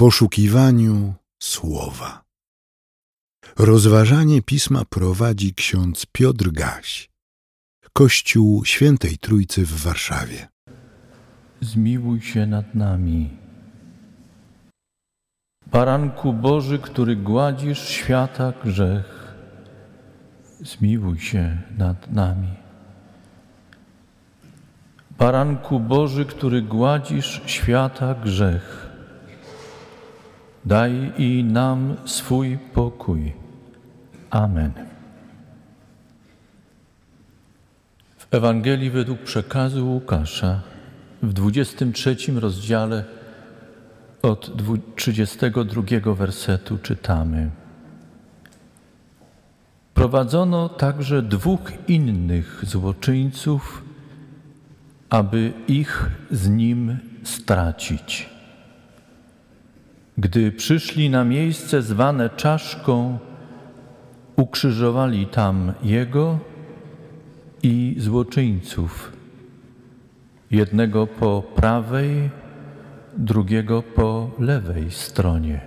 poszukiwaniu słowa. Rozważanie pisma prowadzi ksiądz Piotr Gaś, Kościół Świętej Trójcy w Warszawie. Zmiłuj się nad nami. Baranku Boży, który gładzisz świata grzech, zmiłuj się nad nami. Baranku Boży, który gładzisz świata grzech, daj i nam swój pokój. Amen. W Ewangelii według przekazu Łukasza w 23 rozdziale od 32 wersetu czytamy. Prowadzono także dwóch innych złoczyńców, aby ich z nim stracić. Gdy przyszli na miejsce zwane czaszką, ukrzyżowali tam jego i złoczyńców, jednego po prawej, drugiego po lewej stronie.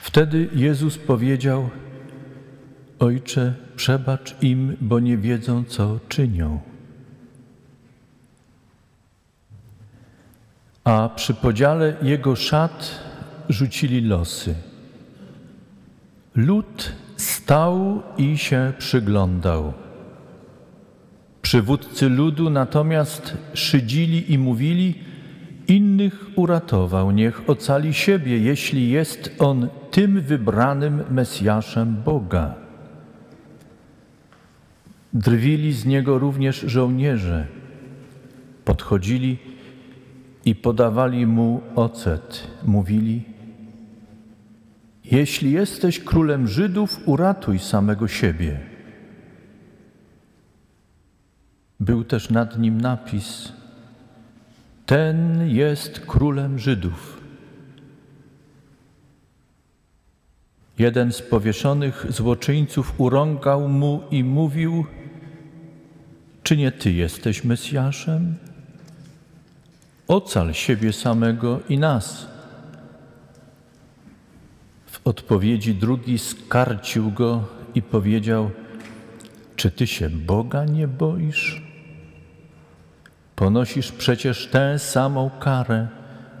Wtedy Jezus powiedział: Ojcze, przebacz im, bo nie wiedzą, co czynią. A przy podziale jego szat rzucili losy. Lud stał i się przyglądał. Przywódcy ludu natomiast szydzili i mówili: Innych uratował, niech ocali siebie, jeśli jest on tym wybranym Mesjaszem Boga. Drwili z niego również żołnierze. Podchodzili i podawali mu ocet. Mówili: Jeśli jesteś królem Żydów, uratuj samego siebie. Był też nad nim napis: Ten jest królem Żydów. Jeden z powieszonych złoczyńców urągał mu i mówił: Czy nie ty jesteś Mesjaszem? Ocal siebie samego i nas. W odpowiedzi drugi skarcił go i powiedział: Czy ty się Boga nie boisz? Ponosisz przecież tę samą karę.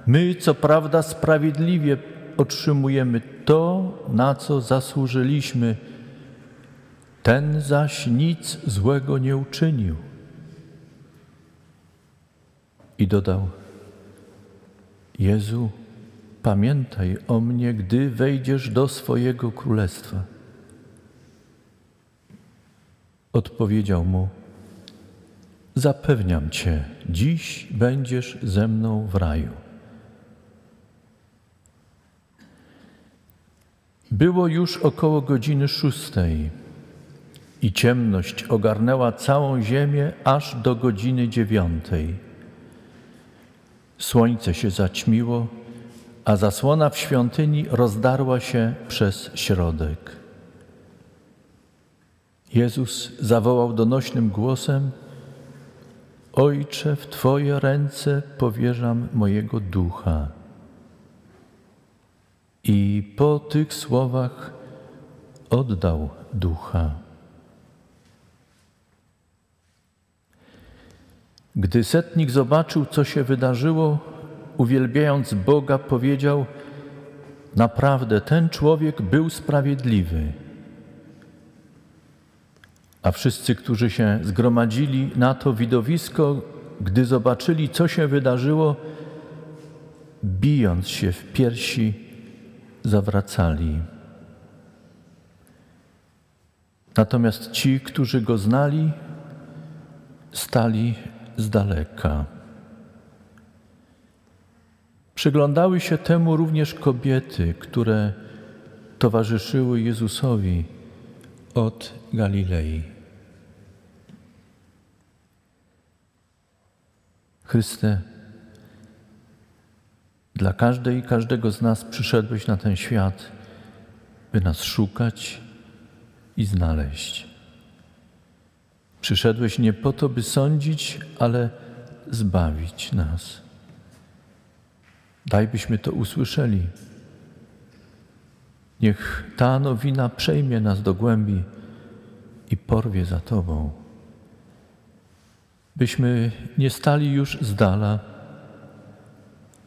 My, co prawda, sprawiedliwie otrzymujemy to, na co zasłużyliśmy, ten zaś nic złego nie uczynił. I dodał: Jezu, pamiętaj o mnie, gdy wejdziesz do swojego królestwa. Odpowiedział mu: Zapewniam cię, dziś będziesz ze mną w raju. Było już około godziny szóstej i ciemność ogarnęła całą ziemię aż do godziny dziewiątej. Słońce się zaćmiło, a zasłona w świątyni rozdarła się przez środek. Jezus zawołał donośnym głosem: Ojcze, w Twoje ręce powierzam mojego ducha. I po tych słowach oddał ducha. Gdy setnik zobaczył, co się wydarzyło, uwielbiając Boga, powiedział: Naprawdę ten człowiek był sprawiedliwy. A wszyscy, którzy się zgromadzili na to widowisko, gdy zobaczyli, co się wydarzyło, bijąc się w piersi, zawracali. Natomiast ci, którzy go znali, stali z daleka. Przyglądały się temu również kobiety, które towarzyszyły Jezusowi od Galilei. Chryste, dla każdej i każdego z nas przyszedłeś na ten świat, by nas szukać i znaleźć. Przyszedłeś nie po to, by sądzić, ale zbawić nas. Daj byśmy to usłyszeli. Niech ta nowina przejmie nas do głębi i porwie za Tobą. Byśmy nie stali już z dala,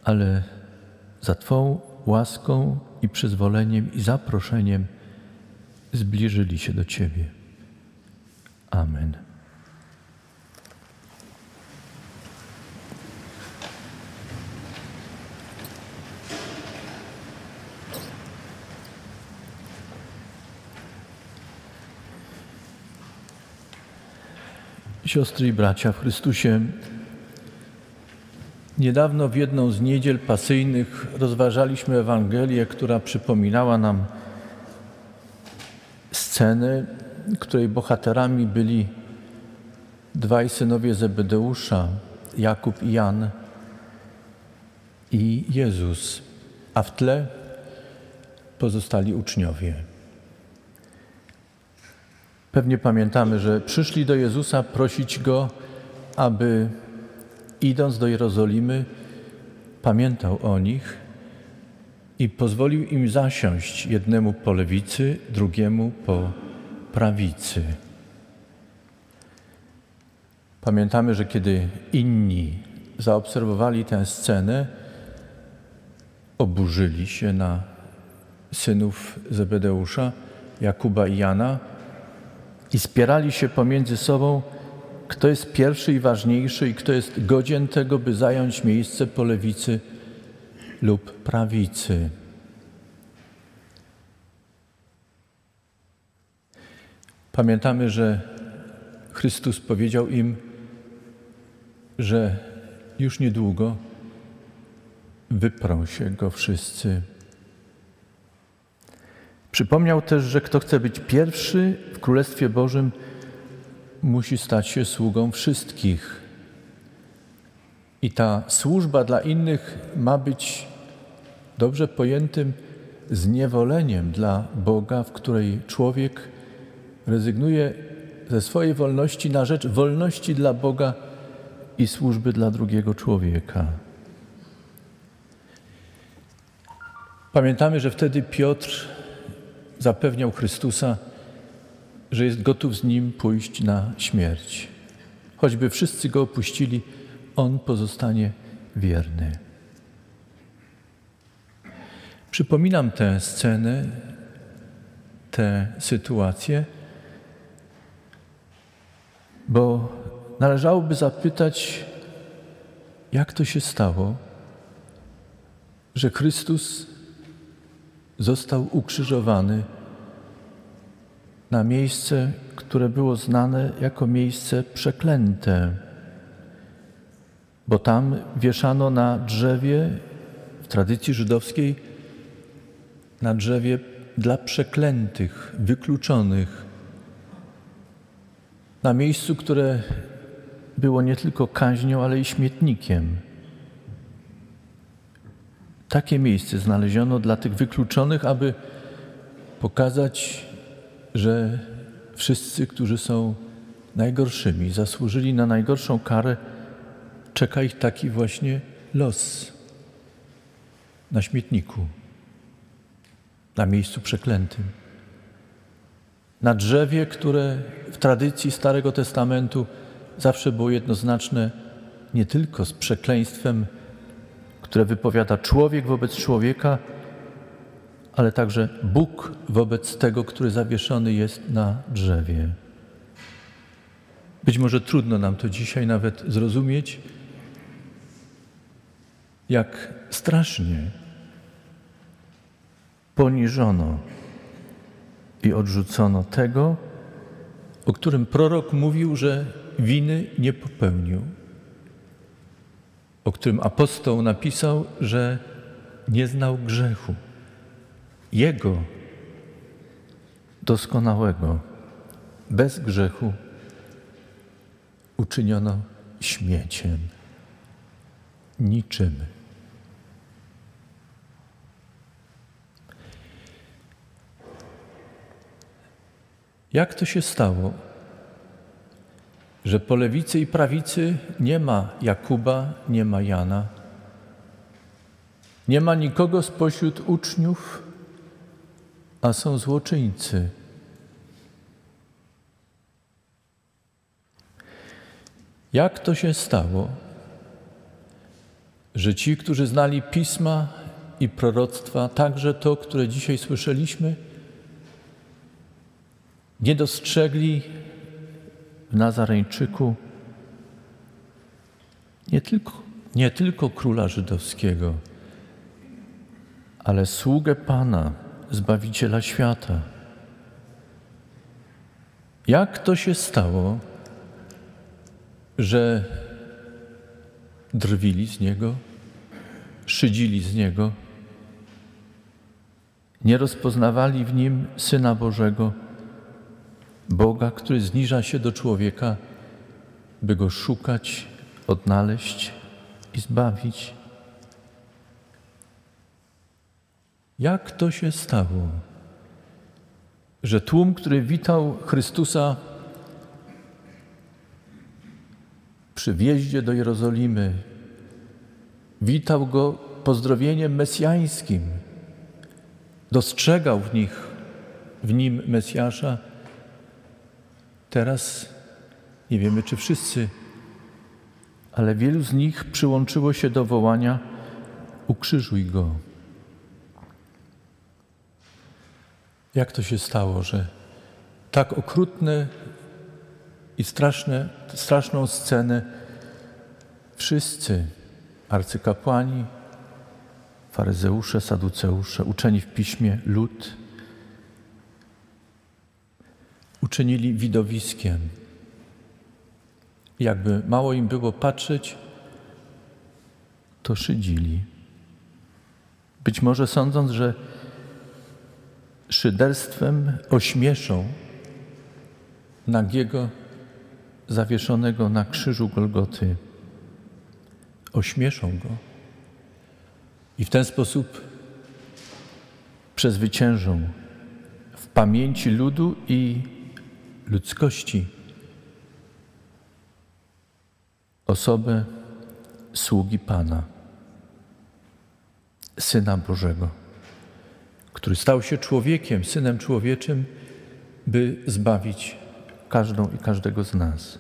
ale za Twą łaską i przyzwoleniem i zaproszeniem zbliżyli się do Ciebie. Amen. Siostry i bracia w Chrystusie, niedawno w jedną z niedziel pasyjnych rozważaliśmy Ewangelię, która przypominała nam scenę, której bohaterami byli dwaj synowie Zebedeusza, Jakub i Jan i Jezus, a w tle pozostali uczniowie. Pewnie pamiętamy, że przyszli do Jezusa prosić Go, aby idąc do Jerozolimy, pamiętał o nich i pozwolił im zasiąść jednemu po lewicy, drugiemu po prawicy. Pamiętamy, że kiedy inni zaobserwowali tę scenę, oburzyli się na synów Zebedeusza, Jakuba i Jana i spierali się pomiędzy sobą, kto jest pierwszy i ważniejszy i kto jest godzien tego, by zająć miejsce po lewicy lub prawicy. Pamiętamy, że Chrystus powiedział im, że już niedługo wyprą się go wszyscy. Przypomniał też, że kto chce być pierwszy w Królestwie Bożym, musi stać się sługą wszystkich. I ta służba dla innych ma być dobrze pojętym zniewoleniem dla Boga, w której człowiek rezygnuje ze swojej wolności na rzecz wolności dla Boga i służby dla drugiego człowieka. Pamiętamy, że wtedy Piotr zapewniał Chrystusa, że jest gotów z nim pójść na śmierć. Choćby wszyscy go opuścili, on pozostanie wierny. Przypominam tę scenę, tę sytuację, bo należałoby zapytać, jak to się stało, że Chrystus został ukrzyżowany na miejsce, które było znane jako miejsce przeklęte, bo tam wieszano na drzewie, w tradycji żydowskiej, na drzewie dla przeklętych, wykluczonych, na miejscu, które było nie tylko kaźnią, ale i śmietnikiem. Takie miejsce znaleziono dla tych wykluczonych, aby pokazać, że wszyscy, którzy są najgorszymi, zasłużyli na najgorszą karę, czeka ich taki właśnie los na śmietniku, na miejscu przeklętym. Na drzewie, które w tradycji Starego Testamentu zawsze było jednoznaczne nie tylko z przekleństwem, które wypowiada człowiek wobec człowieka, ale także Bóg wobec tego, który zawieszony jest na drzewie. Być może trudno nam to dzisiaj nawet zrozumieć, jak strasznie poniżono i odrzucono tego, o którym prorok mówił, że winy nie popełnił o którym apostoł napisał, że nie znał grzechu. Jego doskonałego, bez grzechu uczyniono śmieciem, niczym. Jak to się stało, że po lewicy i prawicy nie ma Jakuba, nie ma Jana, Nie ma nikogo spośród uczniów, a są złoczyńcy. Jak to się stało, że ci, którzy znali pisma i proroctwa, także to, które dzisiaj słyszeliśmy, nie dostrzegli w Nazareńczyku nie tylko, nie tylko króla żydowskiego, ale sługę Pana, Zbawiciela świata. Jak to się stało, że drwili z Niego, szydzili z Niego, nie rozpoznawali w Nim Syna Bożego, Boga, który zniża się do człowieka, by Go szukać, odnaleźć i zbawić. Jak to się stało, że tłum, który witał Chrystusa przy wjeździe do Jerozolimy, witał go pozdrowieniem mesjańskim, dostrzegał w nich, w nim Mesjasza. Teraz nie wiemy, czy wszyscy, ale wielu z nich przyłączyło się do wołania: Ukrzyżuj go. Jak to się stało, że tak okrutne i straszne, straszną scenę wszyscy arcykapłani, faryzeusze, saduceusze, uczeni w piśmie, lud, uczynili widowiskiem. Jakby mało im było patrzeć, to szydzili. Być może sądząc, że szyderstwem ośmieszą nagiego, zawieszonego na krzyżu Golgoty. Ośmieszą go i w ten sposób przezwyciężą w pamięci ludu i ludzkości osobę sługi Pana, Syna Bożego, który stał się człowiekiem, Synem Człowieczym, by zbawić każdą i każdego z nas.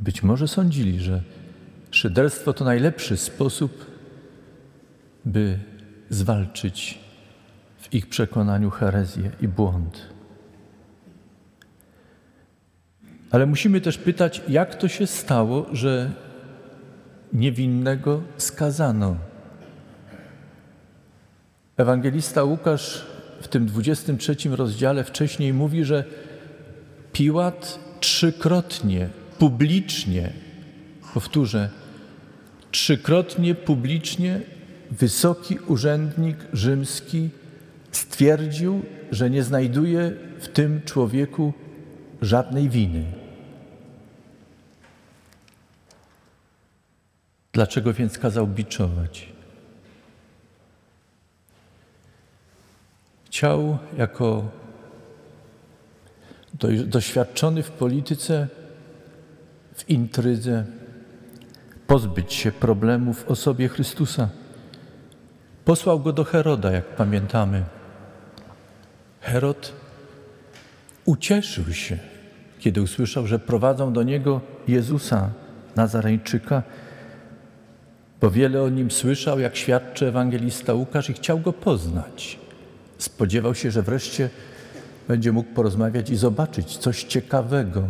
Być może sądzili, że szyderstwo to najlepszy sposób, by zwalczyć w ich przekonaniu herezję i błąd. Ale musimy też pytać, jak to się stało, że niewinnego skazano. Ewangelista Łukasz w tym 23 rozdziale wcześniej mówi, że Piłat trzykrotnie, publicznie, powtórzę, trzykrotnie publicznie wysoki urzędnik rzymski stwierdził, że nie znajduje w tym człowieku żadnej winy. Dlaczego więc kazał biczować? Chciał jako doświadczony w polityce, w intrydze, pozbyć się problemów w osobie Chrystusa. Posłał go do Heroda, jak pamiętamy. Herod ucieszył się, kiedy usłyszał, że prowadzą do niego Jezusa, Nazareńczyka, bo wiele o nim słyszał, jak świadczy ewangelista Łukasz i chciał go poznać. Spodziewał się, że wreszcie będzie mógł porozmawiać i zobaczyć coś ciekawego.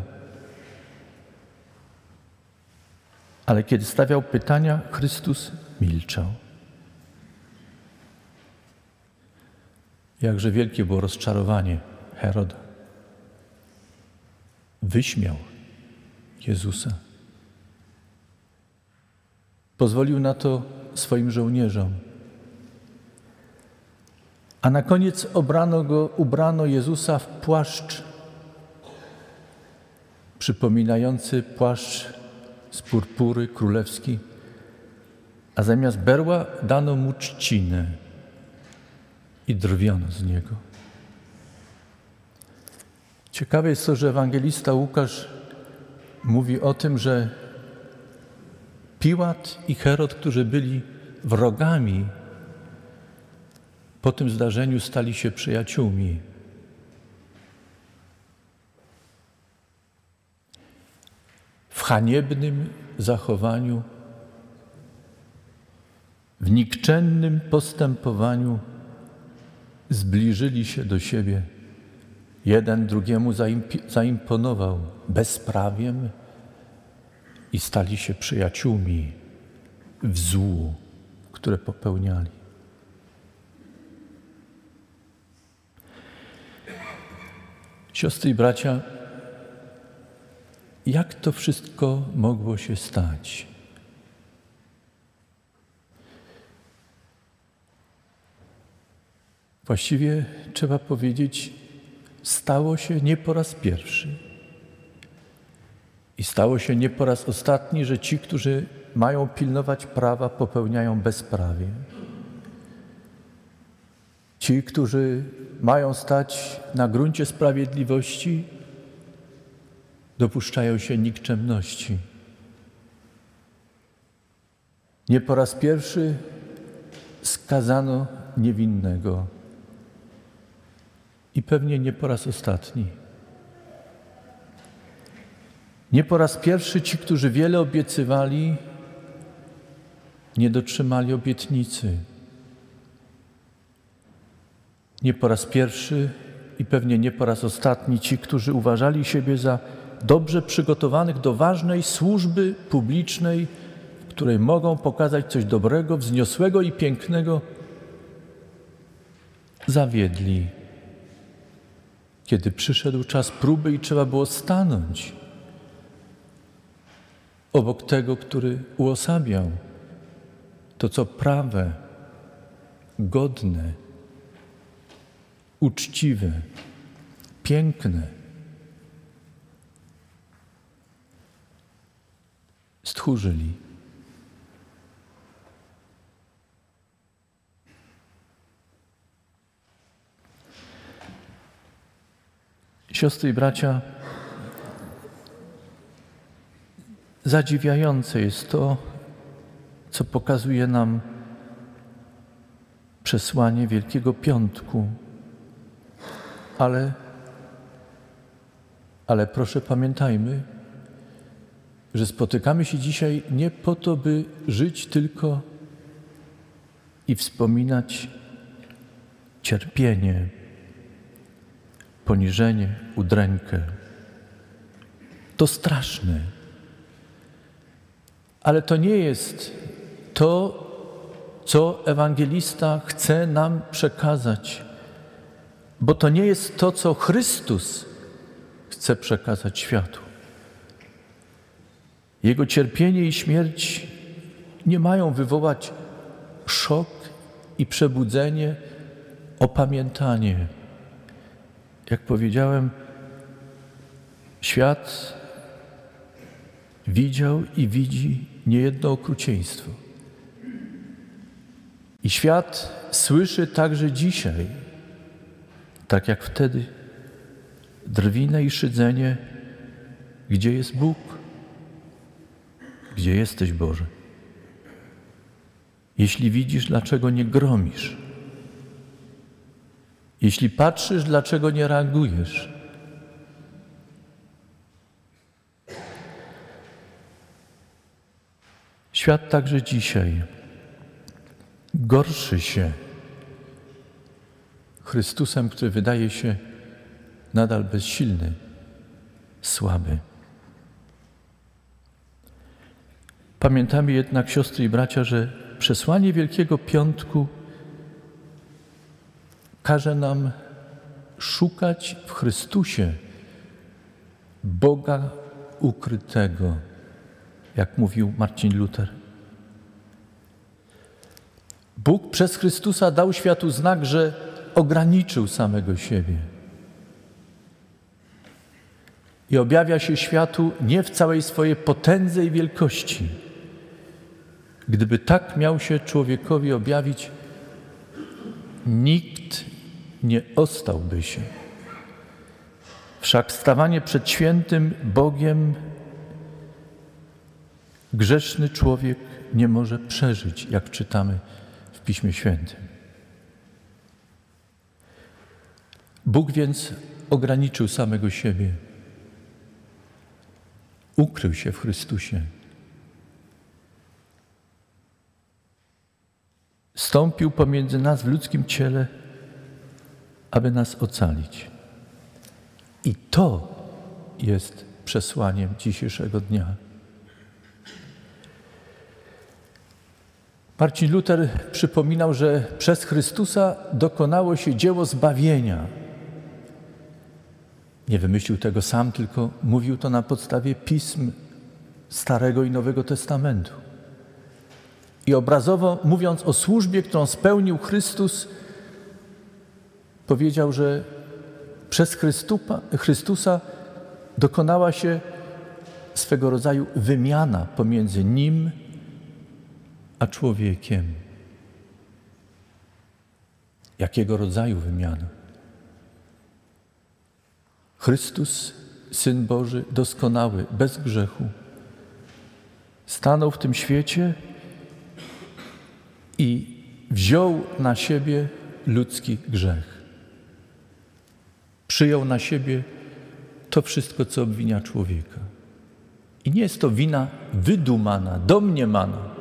Ale kiedy stawiał pytania, Chrystus milczał. Jakże wielkie było rozczarowanie Heroda. Wyśmiał Jezusa. Pozwolił na to swoim żołnierzom. A na koniec obrano go, ubrano Jezusa w płaszcz przypominający płaszcz z purpury królewski, a zamiast berła dano mu trzcinę i drwiono z niego. Ciekawe jest to, że ewangelista Łukasz mówi o tym, że Piłat i Herod, którzy byli wrogami, po tym zdarzeniu stali się przyjaciółmi. W haniebnym zachowaniu, w nikczemnym postępowaniu zbliżyli się do siebie. Jeden drugiemu zaimponował bezprawiem i stali się przyjaciółmi w złu, które popełniali. Siostry i bracia, jak to wszystko mogło się stać? Właściwie trzeba powiedzieć, stało się nie po raz pierwszy. I stało się nie po raz ostatni, że ci, którzy mają pilnować prawa, popełniają bezprawie. Ci, którzy mają stać na gruncie sprawiedliwości, dopuszczają się nikczemności. Nie po raz pierwszy skazano niewinnego i pewnie nie po raz ostatni. Nie po raz pierwszy ci, którzy wiele obiecywali, nie dotrzymali obietnicy. Nie po raz pierwszy i pewnie nie po raz ostatni ci, którzy uważali siebie za dobrze przygotowanych do ważnej służby publicznej, w której mogą pokazać coś dobrego, wzniosłego i pięknego, zawiedli. Kiedy przyszedł czas próby i trzeba było stanąć obok tego, który uosabiał to, co prawe, godne, uczciwe, piękne. Stchórzyli. Siostry i bracia, zadziwiające jest to, co pokazuje nam przesłanie Wielkiego Piątku. Ale, ale proszę pamiętajmy, że spotykamy się dzisiaj nie po to, by żyć tylko i wspominać cierpienie, poniżenie, udrękę. To straszne. Ale to nie jest to, co ewangelista chce nam przekazać, bo to nie jest to, co Chrystus chce przekazać światu. Jego cierpienie i śmierć nie mają wywołać szok i przebudzenie, opamiętanie. Jak powiedziałem, świat widział i widzi niejedno okrucieństwo. I świat słyszy także dzisiaj, tak jak wtedy, drwinę i szydzenie, gdzie jest Bóg, gdzie jesteś Boże. Jeśli widzisz, dlaczego nie gromisz? Jeśli patrzysz, dlaczego nie reagujesz? Świat także dzisiaj gorszy się Chrystusem, który wydaje się nadal bezsilny, słaby. Pamiętamy jednak, siostry i bracia, że przesłanie Wielkiego Piątku każe nam szukać w Chrystusie Boga ukrytego, jak mówił Marcin Luther. Bóg przez Chrystusa dał światu znak, że ograniczył samego siebie. I objawia się światu nie w całej swojej potędze i wielkości. Gdyby tak miał się człowiekowi objawić, nikt nie ostałby się. Wszak stawanie przed świętym Bogiem grzeszny człowiek nie może przeżyć, jak czytamy w Piśmie Świętym. Bóg więc ograniczył samego siebie, ukrył się w Chrystusie. Stąpił pomiędzy nas w ludzkim ciele, aby nas ocalić. I to jest przesłaniem dzisiejszego dnia. Marcin Luther przypominał, że przez Chrystusa dokonało się dzieło zbawienia. Nie wymyślił tego sam, tylko mówił to na podstawie pism Starego i Nowego Testamentu. I obrazowo mówiąc o służbie, którą spełnił Chrystus, powiedział, że przez Chrystupa, Chrystusa dokonała się swego rodzaju wymiana pomiędzy Nim a człowiekiem. Jakiego rodzaju wymiana? Chrystus, Syn Boży, doskonały, bez grzechu, stanął w tym świecie i wziął na siebie ludzki grzech. Przyjął na siebie to wszystko, co obwinia człowieka. I nie jest to wina wydumana, domniemana.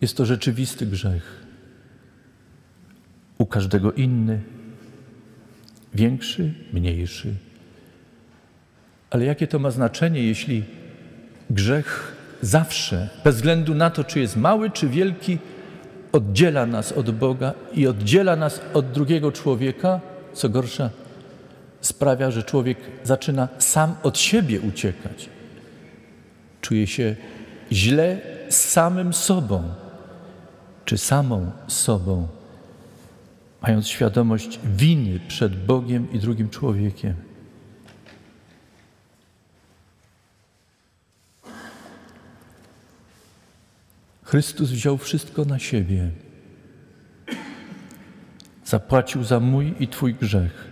Jest to rzeczywisty grzech. U każdego inny, większy, mniejszy. Ale jakie to ma znaczenie, jeśli grzech zawsze, bez względu na to, czy jest mały, czy wielki, oddziela nas od Boga i oddziela nas od drugiego człowieka, co gorsza, sprawia, że człowiek zaczyna sam od siebie uciekać. Czuje się źle z samym sobą, czy samą sobą, mając świadomość winy przed Bogiem i drugim człowiekiem. Chrystus wziął wszystko na siebie. Zapłacił za mój i Twój grzech.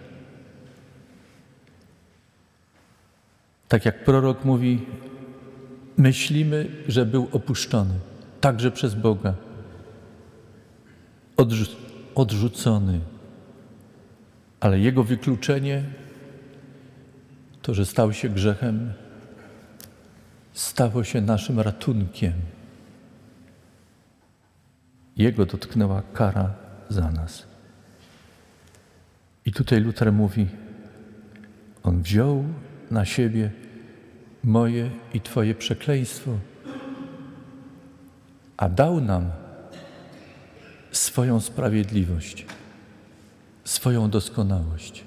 Tak jak prorok mówi, myślimy, że był opuszczony, także przez Boga, odrzu odrzucony, ale jego wykluczenie, to, że stał się grzechem, stało się naszym ratunkiem. Jego dotknęła kara za nas. I tutaj Luther mówi: On wziął na siebie moje i Twoje przekleństwo, a dał nam swoją sprawiedliwość, swoją doskonałość.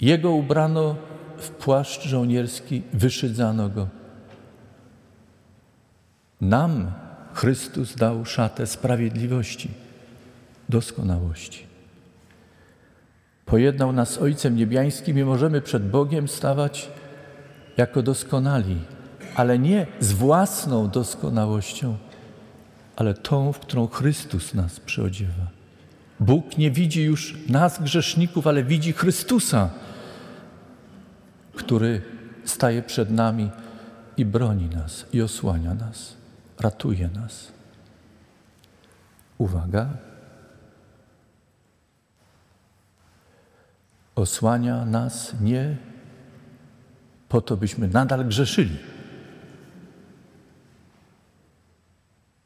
Jego ubrano w płaszcz żołnierski, wyszydzano go. Nam Chrystus dał szatę sprawiedliwości, doskonałości. Pojednał nas z Ojcem Niebiańskim i możemy przed Bogiem stawać jako doskonali, ale nie z własną doskonałością, ale tą, w którą Chrystus nas przyodziewa. Bóg nie widzi już nas, grzeszników, ale widzi Chrystusa, który staje przed nami i broni nas, i osłania nas, ratuje nas. Uwaga. Osłania nas nie po to, byśmy nadal grzeszyli.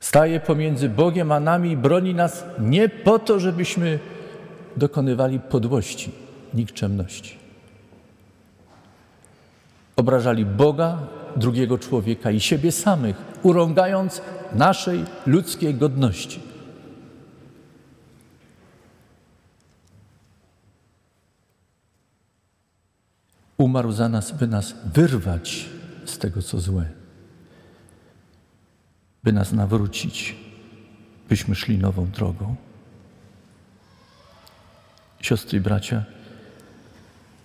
Staje pomiędzy Bogiem a nami i broni nas nie po to, żebyśmy dokonywali podłości, nikczemności. Obrażali Boga, drugiego człowieka i siebie samych, urągając naszej ludzkiej godności. Umarł za nas, by nas wyrwać z tego, co złe, by nas nawrócić, byśmy szli nową drogą. Siostry i bracia,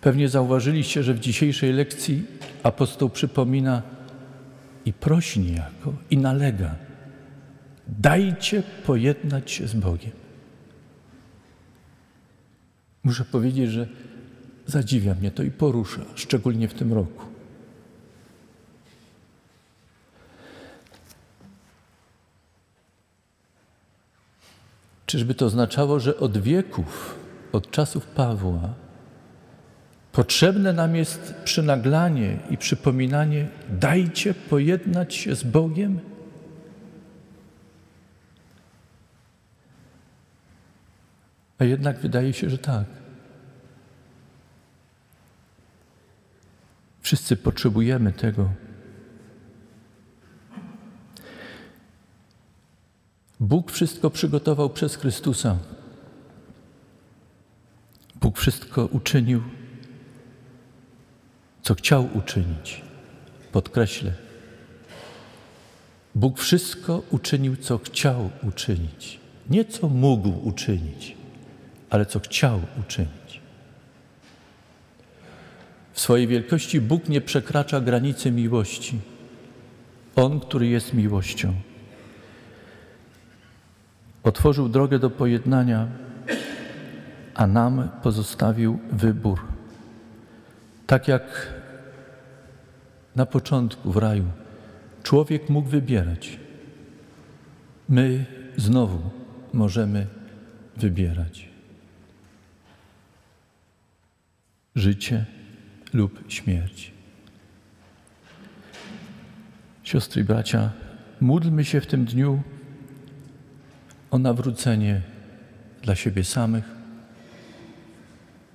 pewnie zauważyliście, że w dzisiejszej lekcji apostoł przypomina i prosi niejako, i nalega: dajcie pojednać się z Bogiem. Muszę powiedzieć, że Zadziwia mnie to i porusza, szczególnie w tym roku. Czyżby to oznaczało, że od wieków, od czasów Pawła, potrzebne nam jest przynaglanie i przypominanie: dajcie pojednać się z Bogiem? A jednak wydaje się, że tak. Wszyscy potrzebujemy tego. Bóg wszystko przygotował przez Chrystusa. Bóg wszystko uczynił, co chciał uczynić. Podkreślę. Bóg wszystko uczynił, co chciał uczynić. Nie co mógł uczynić, ale co chciał uczynić. W swojej wielkości Bóg nie przekracza granicy miłości. On, który jest miłością. Otworzył drogę do pojednania, a nam pozostawił wybór. Tak jak na początku w raju człowiek mógł wybierać, my znowu możemy wybierać. Życie lub śmierć. Siostry i bracia, módlmy się w tym dniu o nawrócenie dla siebie samych.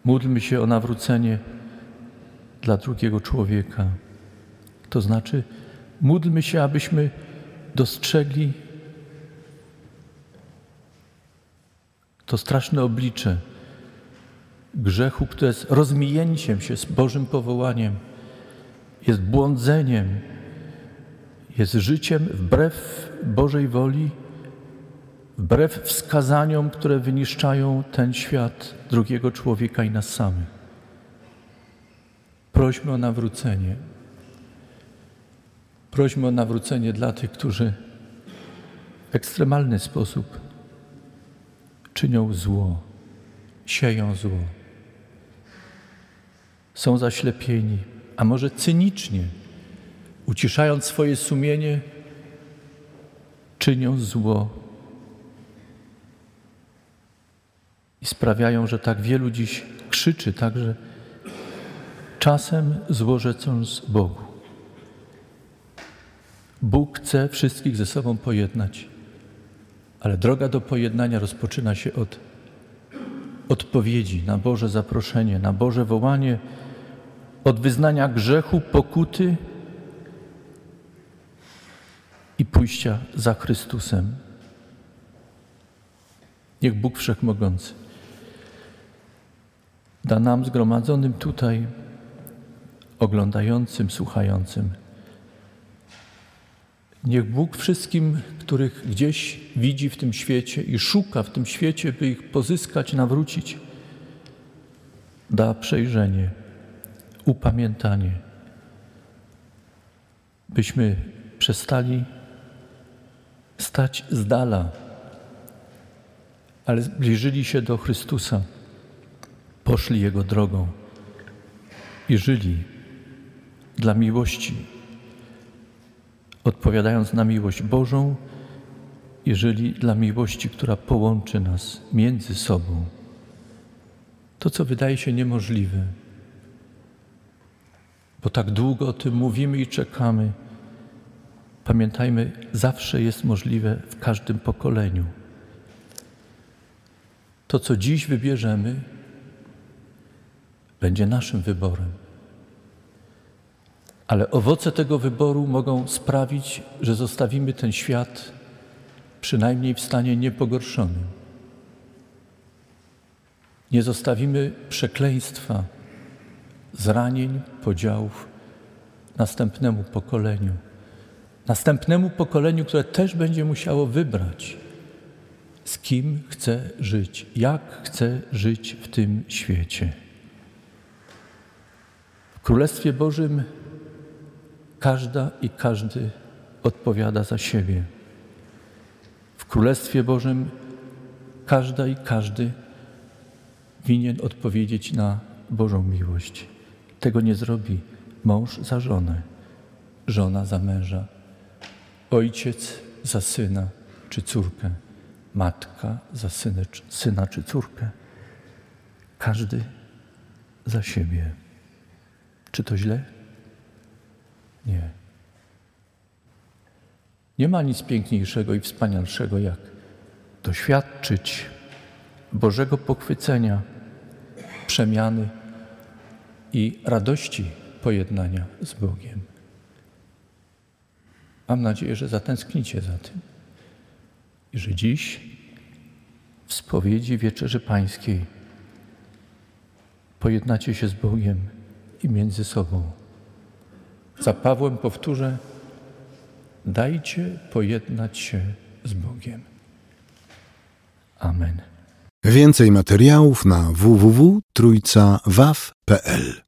Módlmy się o nawrócenie dla drugiego człowieka. To znaczy, módlmy się, abyśmy dostrzegli to straszne oblicze grzechu, które jest rozmijęciem się z Bożym powołaniem, jest błądzeniem, jest życiem wbrew Bożej woli wbrew wskazaniom, które wyniszczają ten świat drugiego człowieka i nas samych. Prośmy o nawrócenie. Prośmy o nawrócenie dla tych, którzy w ekstremalny sposób czynią zło, sieją zło. Są zaślepieni, a może cynicznie, uciszając swoje sumienie, czynią zło i sprawiają, że tak wielu dziś krzyczy, także czasem złorzecąc Bogu. Bóg chce wszystkich ze sobą pojednać, ale droga do pojednania rozpoczyna się od odpowiedzi na Boże zaproszenie, na Boże wołanie, od wyznania grzechu, pokuty i pójścia za Chrystusem. Niech Bóg Wszechmogący da nam zgromadzonym tutaj, oglądającym, słuchającym. Niech Bóg wszystkim, których gdzieś widzi w tym świecie i szuka w tym świecie, by ich pozyskać, nawrócić, da przejrzenie, upamiętanie, byśmy przestali stać z dala, ale zbliżyli się do Chrystusa poszli Jego drogą i żyli dla miłości, odpowiadając na miłość Bożą i żyli dla miłości, która połączy nas między sobą. To, co wydaje się niemożliwe, bo tak długo o tym mówimy i czekamy. Pamiętajmy, zawsze jest możliwe w każdym pokoleniu. To, co dziś wybierzemy, będzie naszym wyborem. Ale owoce tego wyboru mogą sprawić, że zostawimy ten świat przynajmniej w stanie niepogorszonym. Nie zostawimy przekleństwa, zranień, podziałów następnemu pokoleniu. Następnemu pokoleniu, które też będzie musiało wybrać, z kim chce żyć, jak chce żyć w tym świecie. Królestwie Bożym każda i każdy odpowiada za siebie. W Królestwie Bożym każda i każdy winien odpowiedzieć na Bożą miłość. Tego nie zrobi mąż za żonę, żona za męża, ojciec za syna czy córkę, matka za syny, syna czy córkę. Każdy za siebie. Czy to źle? Nie. Nie ma nic piękniejszego i wspanialszego, jak doświadczyć Bożego pochwycenia, przemiany i radości pojednania z Bogiem. Mam nadzieję, że zatęsknicie za tym i że dziś w spowiedzi Wieczerzy Pańskiej pojednacie się z Bogiem i między sobą. Za Pawłem powtórzę, dajcie pojednać się z Bogiem. Amen. Więcej materiałów na www.trójcawaw.pl